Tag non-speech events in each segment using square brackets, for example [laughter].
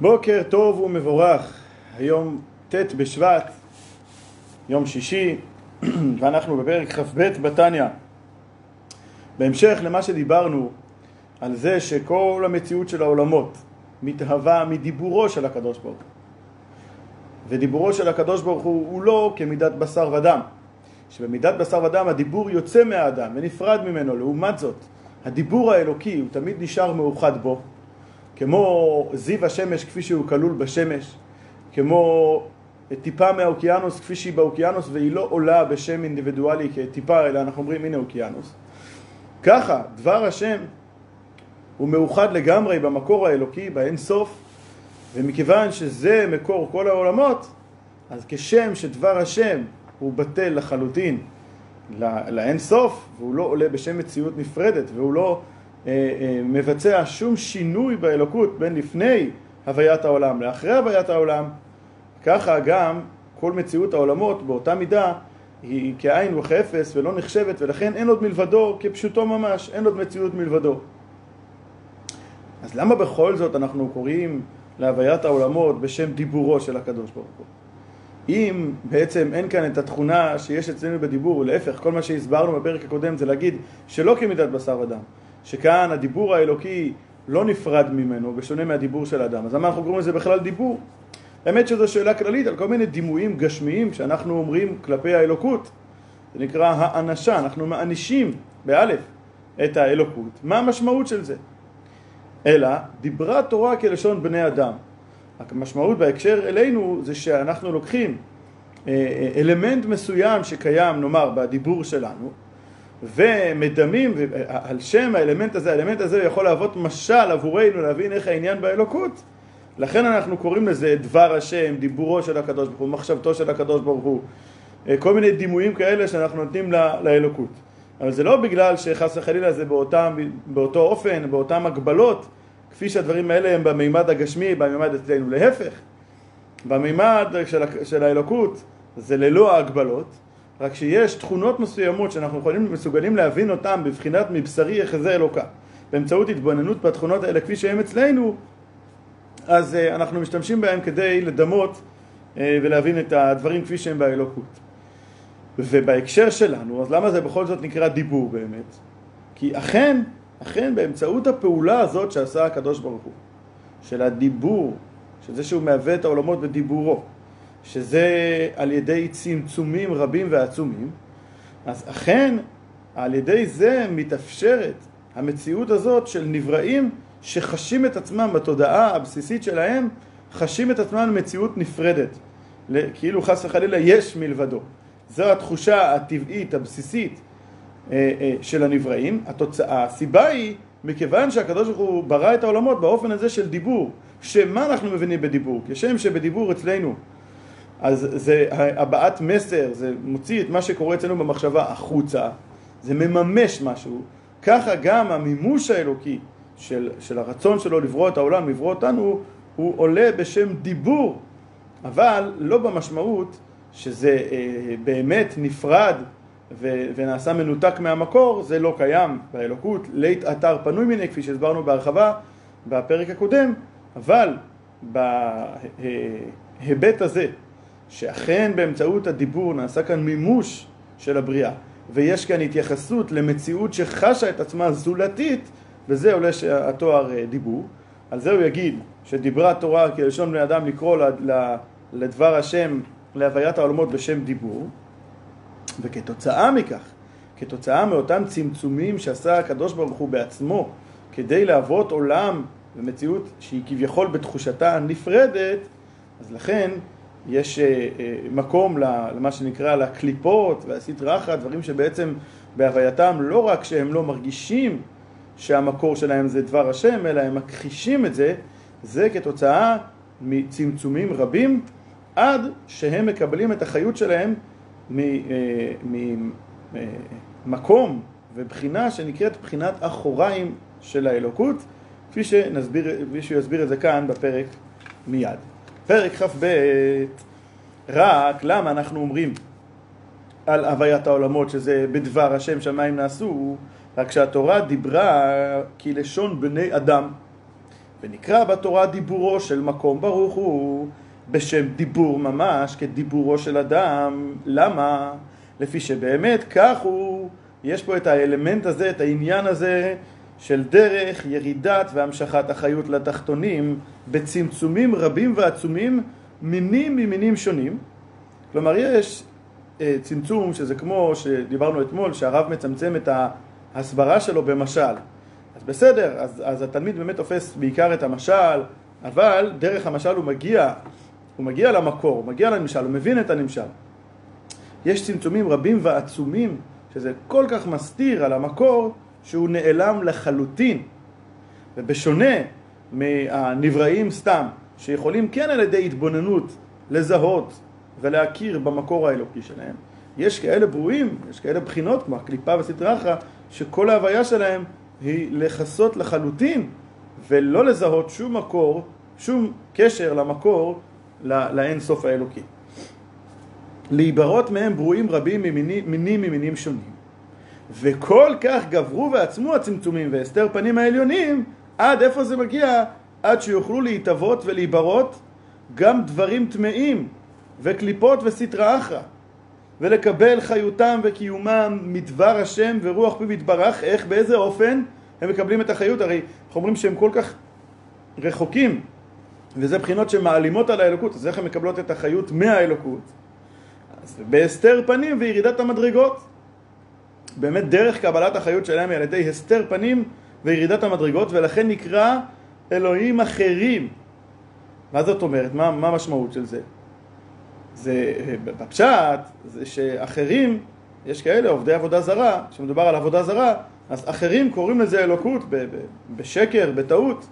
בוקר טוב ומבורך, היום ט' בשבט, יום שישי, [clears throat] ואנחנו בפרק כ"ב בתניא. בהמשך למה שדיברנו על זה שכל המציאות של העולמות מתהווה מדיבורו של הקדוש ברוך הוא. ודיבורו של הקדוש ברוך הוא הוא לא כמידת בשר ודם, שבמידת בשר ודם הדיבור יוצא מהאדם ונפרד ממנו, לעומת זאת הדיבור האלוקי הוא תמיד נשאר מאוחד בו, כמו זיו השמש כפי שהוא כלול בשמש, כמו טיפה מהאוקיינוס כפי שהיא באוקיינוס והיא לא עולה בשם אינדיבידואלי כטיפה, אלא אנחנו אומרים הנה אוקיינוס. ככה, דבר השם הוא מאוחד לגמרי במקור האלוקי, באין סוף, ומכיוון שזה מקור כל העולמות, אז כשם שדבר השם הוא בטל לחלוטין לאין סוף, והוא לא עולה בשם מציאות נפרדת, והוא לא מבצע שום שינוי באלוקות בין לפני הוויית העולם לאחרי הוויית העולם, ככה גם כל מציאות העולמות באותה מידה היא כאין וכאפס ולא נחשבת ולכן אין עוד מלבדו כפשוטו ממש, אין עוד מציאות מלבדו. אז למה בכל זאת אנחנו קוראים להוויית העולמות בשם דיבורו של הקדוש ברוך הוא? אם בעצם אין כאן את התכונה שיש אצלנו בדיבור, ולהפך, כל מה שהסברנו בפרק הקודם זה להגיד שלא כמידת בשר ודם, שכאן הדיבור האלוקי לא נפרד ממנו, בשונה מהדיבור של האדם. אז למה אנחנו קוראים לזה בכלל דיבור? האמת שזו שאלה כללית על כל מיני דימויים גשמיים שאנחנו אומרים כלפי האלוקות. זה נקרא האנשה, אנחנו מאנישים, באלף, את האלוקות. מה המשמעות של זה? אלא דיברה תורה כלשון בני אדם. המשמעות בהקשר אלינו זה שאנחנו לוקחים אה, אה, אלמנט מסוים שקיים, נאמר, בדיבור שלנו, ומדמים על שם האלמנט הזה, האלמנט הזה יכול להוות משל עבורנו להבין איך העניין באלוקות. לכן אנחנו קוראים לזה דבר השם, דיבורו של הקדוש ברוך הוא, מחשבתו של הקדוש ברוך הוא, אה, כל מיני דימויים כאלה שאנחנו נותנים לאלוקות. אבל זה לא בגלל שחס וחלילה זה באותם, באותו אופן, באותן הגבלות, כפי שהדברים האלה הם במימד הגשמי, במימד אצלנו. להפך, במימד של, של האלוקות זה ללא ההגבלות, רק שיש תכונות מסוימות שאנחנו יכולים, מסוגלים להבין אותן בבחינת מבשרי יחזה אלוקה. באמצעות התבוננות בתכונות האלה כפי שהן אצלנו, אז uh, אנחנו משתמשים בהן כדי לדמות uh, ולהבין את הדברים כפי שהם באלוקות. ובהקשר שלנו, אז למה זה בכל זאת נקרא דיבור באמת? כי אכן, אכן באמצעות הפעולה הזאת שעשה הקדוש ברוך הוא, של הדיבור, של זה שהוא מהווה את העולמות בדיבורו, שזה על ידי צמצומים רבים ועצומים, אז אכן על ידי זה מתאפשרת המציאות הזאת של נבראים שחשים את עצמם בתודעה הבסיסית שלהם, חשים את עצמם מציאות נפרדת, כאילו חס וחלילה יש מלבדו. זו התחושה הטבעית, הבסיסית אה, אה, של הנבראים. התוצאה, הסיבה היא מכיוון שהקדוש ברוך הוא ברא את העולמות באופן הזה של דיבור, שמה אנחנו מבינים בדיבור? כשם שבדיבור אצלנו אז זה הבעת מסר, זה מוציא את מה שקורה אצלנו במחשבה החוצה, זה מממש משהו, ככה גם המימוש האלוקי של, של הרצון שלו לברוא את העולם, לברוא אותנו, הוא עולה בשם דיבור, אבל לא במשמעות שזה אה, באמת נפרד ו, ונעשה מנותק מהמקור, זה לא קיים באלוקות, לית אתר פנוי מיני, כפי שהסברנו בהרחבה בפרק הקודם, אבל בהיבט הזה שאכן באמצעות הדיבור נעשה כאן מימוש של הבריאה ויש כאן התייחסות למציאות שחשה את עצמה זולתית וזה עולה התואר אה, דיבור. על זה הוא יגיד שדיברה תורה כלשון בני אדם לקרוא לדבר השם להוויית העולמות בשם דיבור. וכתוצאה מכך, כתוצאה מאותם צמצומים שעשה הקדוש ברוך הוא בעצמו כדי להוות עולם ומציאות שהיא כביכול בתחושתה נפרדת אז לכן יש אה, אה, מקום למה שנקרא לקליפות והסטרחה, דברים שבעצם בהווייתם לא רק שהם לא מרגישים שהמקור שלהם זה דבר השם, אלא הם מכחישים את זה, זה כתוצאה מצמצומים רבים עד שהם מקבלים את החיות שלהם ממקום אה, ובחינה שנקראת בחינת אחוריים של האלוקות, כפי, שנסביר, כפי שהוא יסביר את זה כאן בפרק מיד. פרק כ"ב, רק למה אנחנו אומרים על הוויית העולמות שזה בדבר השם שמיים נעשו, רק שהתורה דיברה כלשון בני אדם, ונקרא בתורה דיבורו של מקום ברוך הוא בשם דיבור ממש כדיבורו של אדם. למה? לפי שבאמת כך הוא, יש פה את האלמנט הזה, את העניין הזה של דרך ירידת והמשכת החיות לתחתונים בצמצומים רבים ועצומים מינים ממינים שונים. כלומר יש אה, צמצום שזה כמו שדיברנו אתמול שהרב מצמצם את ההסברה שלו במשל אז בסדר, אז, אז התלמיד באמת תופס בעיקר את המשל אבל דרך המשל הוא מגיע, הוא מגיע למקור, הוא מגיע לנמשל, הוא מבין את הנמשל יש צמצומים רבים ועצומים שזה כל כך מסתיר על המקור שהוא נעלם לחלוטין ובשונה מהנבראים סתם שיכולים כן על ידי התבוננות לזהות ולהכיר במקור האלוקי שלהם. יש כאלה ברואים, יש כאלה בחינות כמו הקליפה וסטרי אחרא, שכל ההוויה שלהם היא לכסות לחלוטין ולא לזהות שום מקור, שום קשר למקור לאין סוף האלוקי. להיברות מהם ברואים רבים ממינים ממינים שונים. וכל כך גברו ועצמו הצמצומים והסתר פנים העליונים, עד איפה זה מגיע? עד שיוכלו להתהוות ולהיברות גם דברים טמאים וקליפות וסטרא אחרא ולקבל חיותם וקיומם מדבר השם ורוח פיו יתברך, איך, באיזה אופן הם מקבלים את החיות? הרי אנחנו אומרים שהם כל כך רחוקים וזה בחינות שמעלימות על האלוקות, אז איך הם מקבלות את החיות מהאלוקות? אז בהסתר פנים וירידת המדרגות. באמת דרך קבלת החיות שלהם היא על ידי הסתר פנים וירידת המדרגות ולכן נקרא אלוהים אחרים. מה זאת אומרת? מה, מה המשמעות של זה? זה בפשט, זה שאחרים, יש כאלה עובדי עבודה זרה, כשמדובר על עבודה זרה, אז אחרים קוראים לזה אלוקות בשקר, בטעות.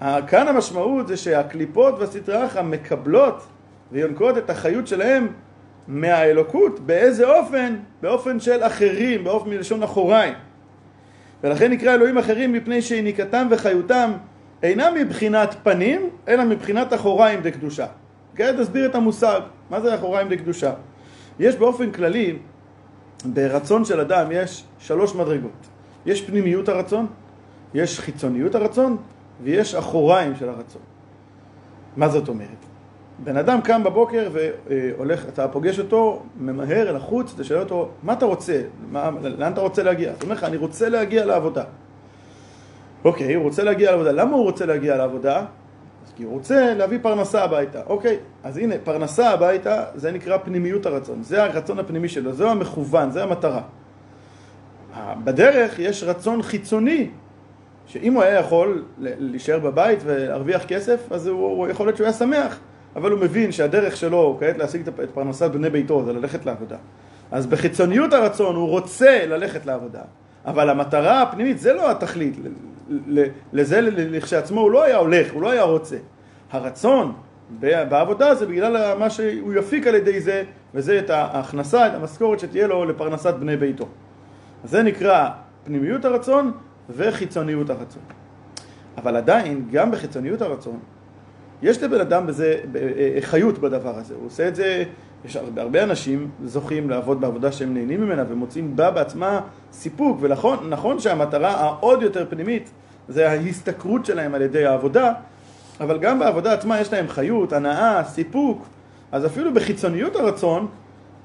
כאן המשמעות זה שהקליפות והסטרא אחרא מקבלות ויונקות את החיות שלהם מהאלוקות, באיזה אופן? באופן של אחרים, באופן מלשון אחוריים. ולכן נקרא אלוהים אחרים מפני שיניקתם וחיותם אינם מבחינת פנים, אלא מבחינת אחוריים דקדושה. כעת נסביר את המושג, מה זה אחוריים דקדושה. יש באופן כללי, ברצון של אדם יש שלוש מדרגות. יש פנימיות הרצון, יש חיצוניות הרצון, ויש אחוריים של הרצון. מה זאת אומרת? בן אדם קם בבוקר והולך, אתה פוגש אותו, ממהר אל החוץ, אתה שואל אותו, מה אתה רוצה? מה, לאן אתה רוצה להגיע? הוא אומר לך, אני רוצה להגיע לעבודה. אוקיי, הוא רוצה להגיע לעבודה. למה הוא רוצה להגיע לעבודה? כי הוא רוצה להביא פרנסה הביתה. אוקיי, אז הנה, פרנסה הביתה, זה נקרא פנימיות הרצון. זה הרצון הפנימי שלו, זה המכוון, זה המטרה. בדרך יש רצון חיצוני, שאם הוא היה יכול להישאר בבית ולהרוויח כסף, אז הוא יכול להיות שהוא היה שמח. אבל הוא מבין שהדרך שלו כעת להשיג את פרנסת בני ביתו זה ללכת לעבודה. אז בחיצוניות הרצון הוא רוצה ללכת לעבודה, אבל המטרה הפנימית זה לא התכלית, לזה לכשעצמו הוא לא היה הולך, הוא לא היה רוצה. הרצון בעבודה זה בגלל מה שהוא יפיק על ידי זה, וזה את ההכנסה, את המשכורת שתהיה לו לפרנסת בני ביתו. אז זה נקרא פנימיות הרצון וחיצוניות הרצון. אבל עדיין, גם בחיצוניות הרצון, יש לבן אדם בזה אה, אה, חיות בדבר הזה, הוא עושה את זה, יש הרבה, הרבה אנשים זוכים לעבוד בעבודה שהם נהנים ממנה ומוצאים בה בעצמה סיפוק, ונכון נכון שהמטרה העוד יותר פנימית זה ההשתכרות שלהם על ידי העבודה, אבל גם בעבודה עצמה יש להם חיות, הנאה, סיפוק, אז אפילו בחיצוניות הרצון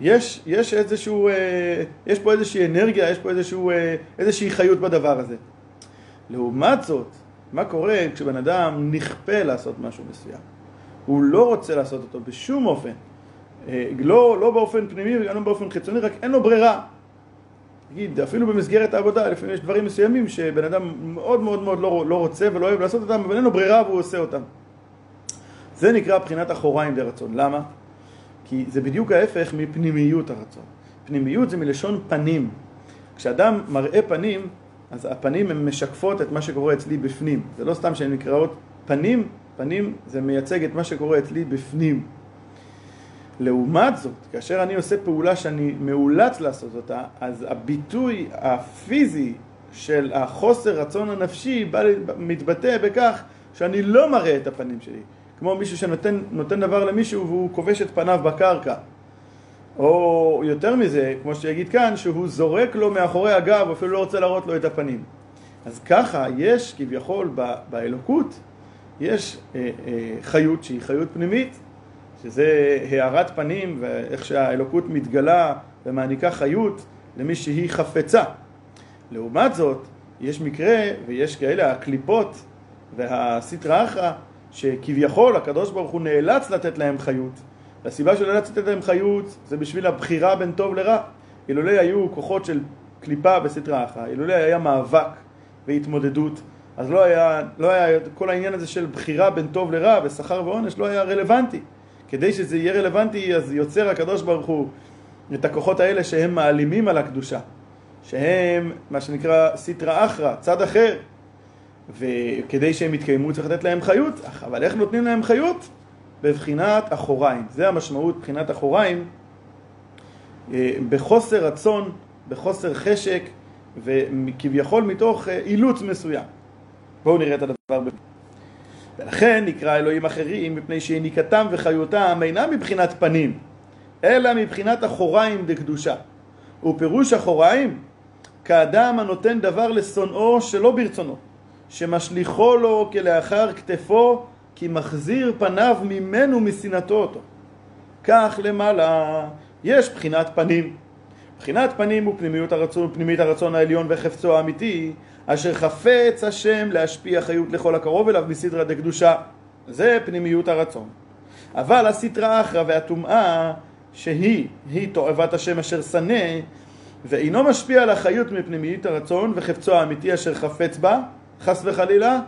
יש, יש, איזשהו, אה, יש פה איזושהי אנרגיה, יש פה איזשהו, איזושהי חיות בדבר הזה. לעומת זאת, מה קורה כשבן אדם נכפה לעשות משהו מסוים? הוא לא רוצה לעשות אותו בשום אופן. אה, לא, לא באופן פנימי וגם לא באופן חיצוני, רק אין לו ברירה. נגיד, אפילו במסגרת העבודה, לפעמים יש דברים מסוימים שבן אדם מאוד מאוד מאוד לא, לא רוצה ולא אוהב לעשות אותם, אבל אין לו ברירה והוא עושה אותם. זה נקרא בחינת אחוריים דרצון. למה? כי זה בדיוק ההפך מפנימיות הרצון. פנימיות זה מלשון פנים. כשאדם מראה פנים, אז הפנים הן משקפות את מה שקורה אצלי בפנים. זה לא סתם שהן נקראות פנים, פנים זה מייצג את מה שקורה אצלי בפנים. לעומת זאת, כאשר אני עושה פעולה שאני מאולץ לעשות אותה, אז הביטוי הפיזי של החוסר רצון הנפשי בא, מתבטא בכך שאני לא מראה את הפנים שלי. כמו מישהו שנותן דבר למישהו והוא כובש את פניו בקרקע. או יותר מזה, כמו שיגיד כאן, שהוא זורק לו מאחורי הגב, אפילו לא רוצה להראות לו את הפנים. אז ככה יש כביכול באלוקות יש אה, אה, חיות שהיא חיות פנימית, שזה הארת פנים ואיך שהאלוקות מתגלה ומעניקה חיות למי שהיא חפצה. לעומת זאת, יש מקרה ויש כאלה הקליפות והסטרא אחרא שכביכול הקדוש ברוך הוא נאלץ לתת להם חיות. והסיבה שהוא נאלץ לתת להם חיות זה בשביל הבחירה בין טוב לרע. אילולא היו כוחות של קליפה בסטרא אחרא, אילולא היה מאבק והתמודדות, אז לא היה, לא היה, כל העניין הזה של בחירה בין טוב לרע ושכר ועונש לא היה רלוונטי. כדי שזה יהיה רלוונטי אז יוצר הקדוש ברוך הוא את הכוחות האלה שהם מעלימים על הקדושה, שהם מה שנקרא סטרא אחרא, צד אחר, וכדי שהם יתקיימו צריך לתת להם חיות, אבל איך נותנים להם חיות? בבחינת אחוריים. זה המשמעות בחינת אחוריים, אה, בחוסר רצון, בחוסר חשק, וכביכול מתוך אה, אילוץ מסוים. בואו נראה את הדבר. ולכן נקרא אלוהים אחרים, מפני שיניקתם וחיותם אינם מבחינת פנים, אלא מבחינת אחוריים דקדושה. ופירוש אחוריים, כאדם הנותן דבר לשונאו שלא ברצונו. שמשליכו לו כלאחר כתפו, כי מחזיר פניו ממנו משנאתו אותו. כך למעלה יש בחינת פנים. בחינת פנים הוא פנימיות הרצון, פנימית הרצון העליון וחפצו האמיתי, אשר חפץ השם להשפיע חיות לכל הקרוב אליו מסדרה דקדושה. זה פנימיות הרצון. אבל הסטרא אחרא והטומאה, שהיא, היא תועבת השם אשר שנא, ואינו משפיע על החיות מפנימיות הרצון וחפצו האמיתי אשר חפץ בה, חס וחלילה,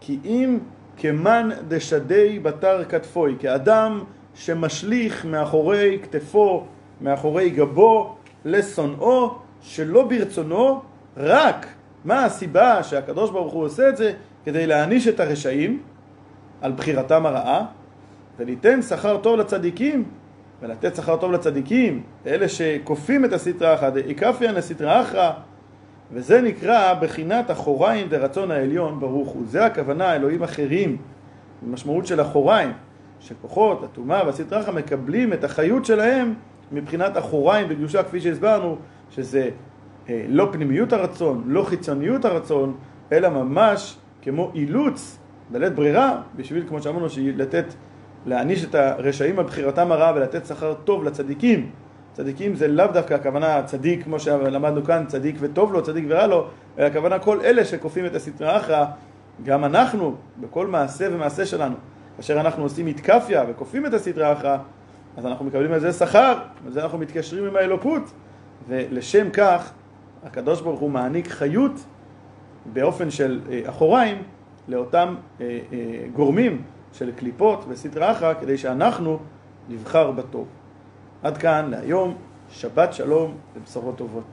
כי אם כמן דשדי בתר כתפוי, כאדם שמשליך מאחורי כתפו, מאחורי גבו, לשונאו, שלא ברצונו, רק מה הסיבה שהקדוש ברוך הוא עושה את זה? כדי להעניש את הרשעים על בחירתם הרעה, וליתן שכר טוב לצדיקים, ולתת שכר טוב לצדיקים, אלה שכופים את הסטרא אחרא, דאיקפיאן לסטרא אחרא, וזה נקרא בחינת אחוריים דרצון העליון ברוך הוא. זה הכוונה, אלוהים אחרים, המשמעות של אחוריים, שכוחות, הטומאה והסטרא אחרא מקבלים את החיות שלהם מבחינת אחוריים בקדושה, כפי שהסברנו, שזה אה, לא פנימיות הרצון, לא חיצוניות הרצון, אלא ממש כמו אילוץ, בלית ברירה, בשביל, כמו שאמרנו, לתת, להעניש את הרשעים על בחירתם הרעה ולתת שכר טוב לצדיקים. צדיקים זה לאו דווקא הכוונה צדיק, כמו שלמדנו כאן, צדיק וטוב לו, צדיק ורע לו, אלא הכוונה כל אלה שכופים את הסטרא אחרא, גם אנחנו, בכל מעשה ומעשה שלנו, כאשר אנחנו עושים מתקפיה וכופים את הסטרא אחרא, אז אנחנו מקבלים על זה שכר, וזה אנחנו מתקשרים עם האלוקות, ולשם כך הקדוש ברוך הוא מעניק חיות באופן של אה, אחוריים לאותם אה, אה, גורמים של קליפות וסטרא אחרא כדי שאנחנו נבחר בטוב. עד כאן להיום, שבת שלום ובשורות טובות.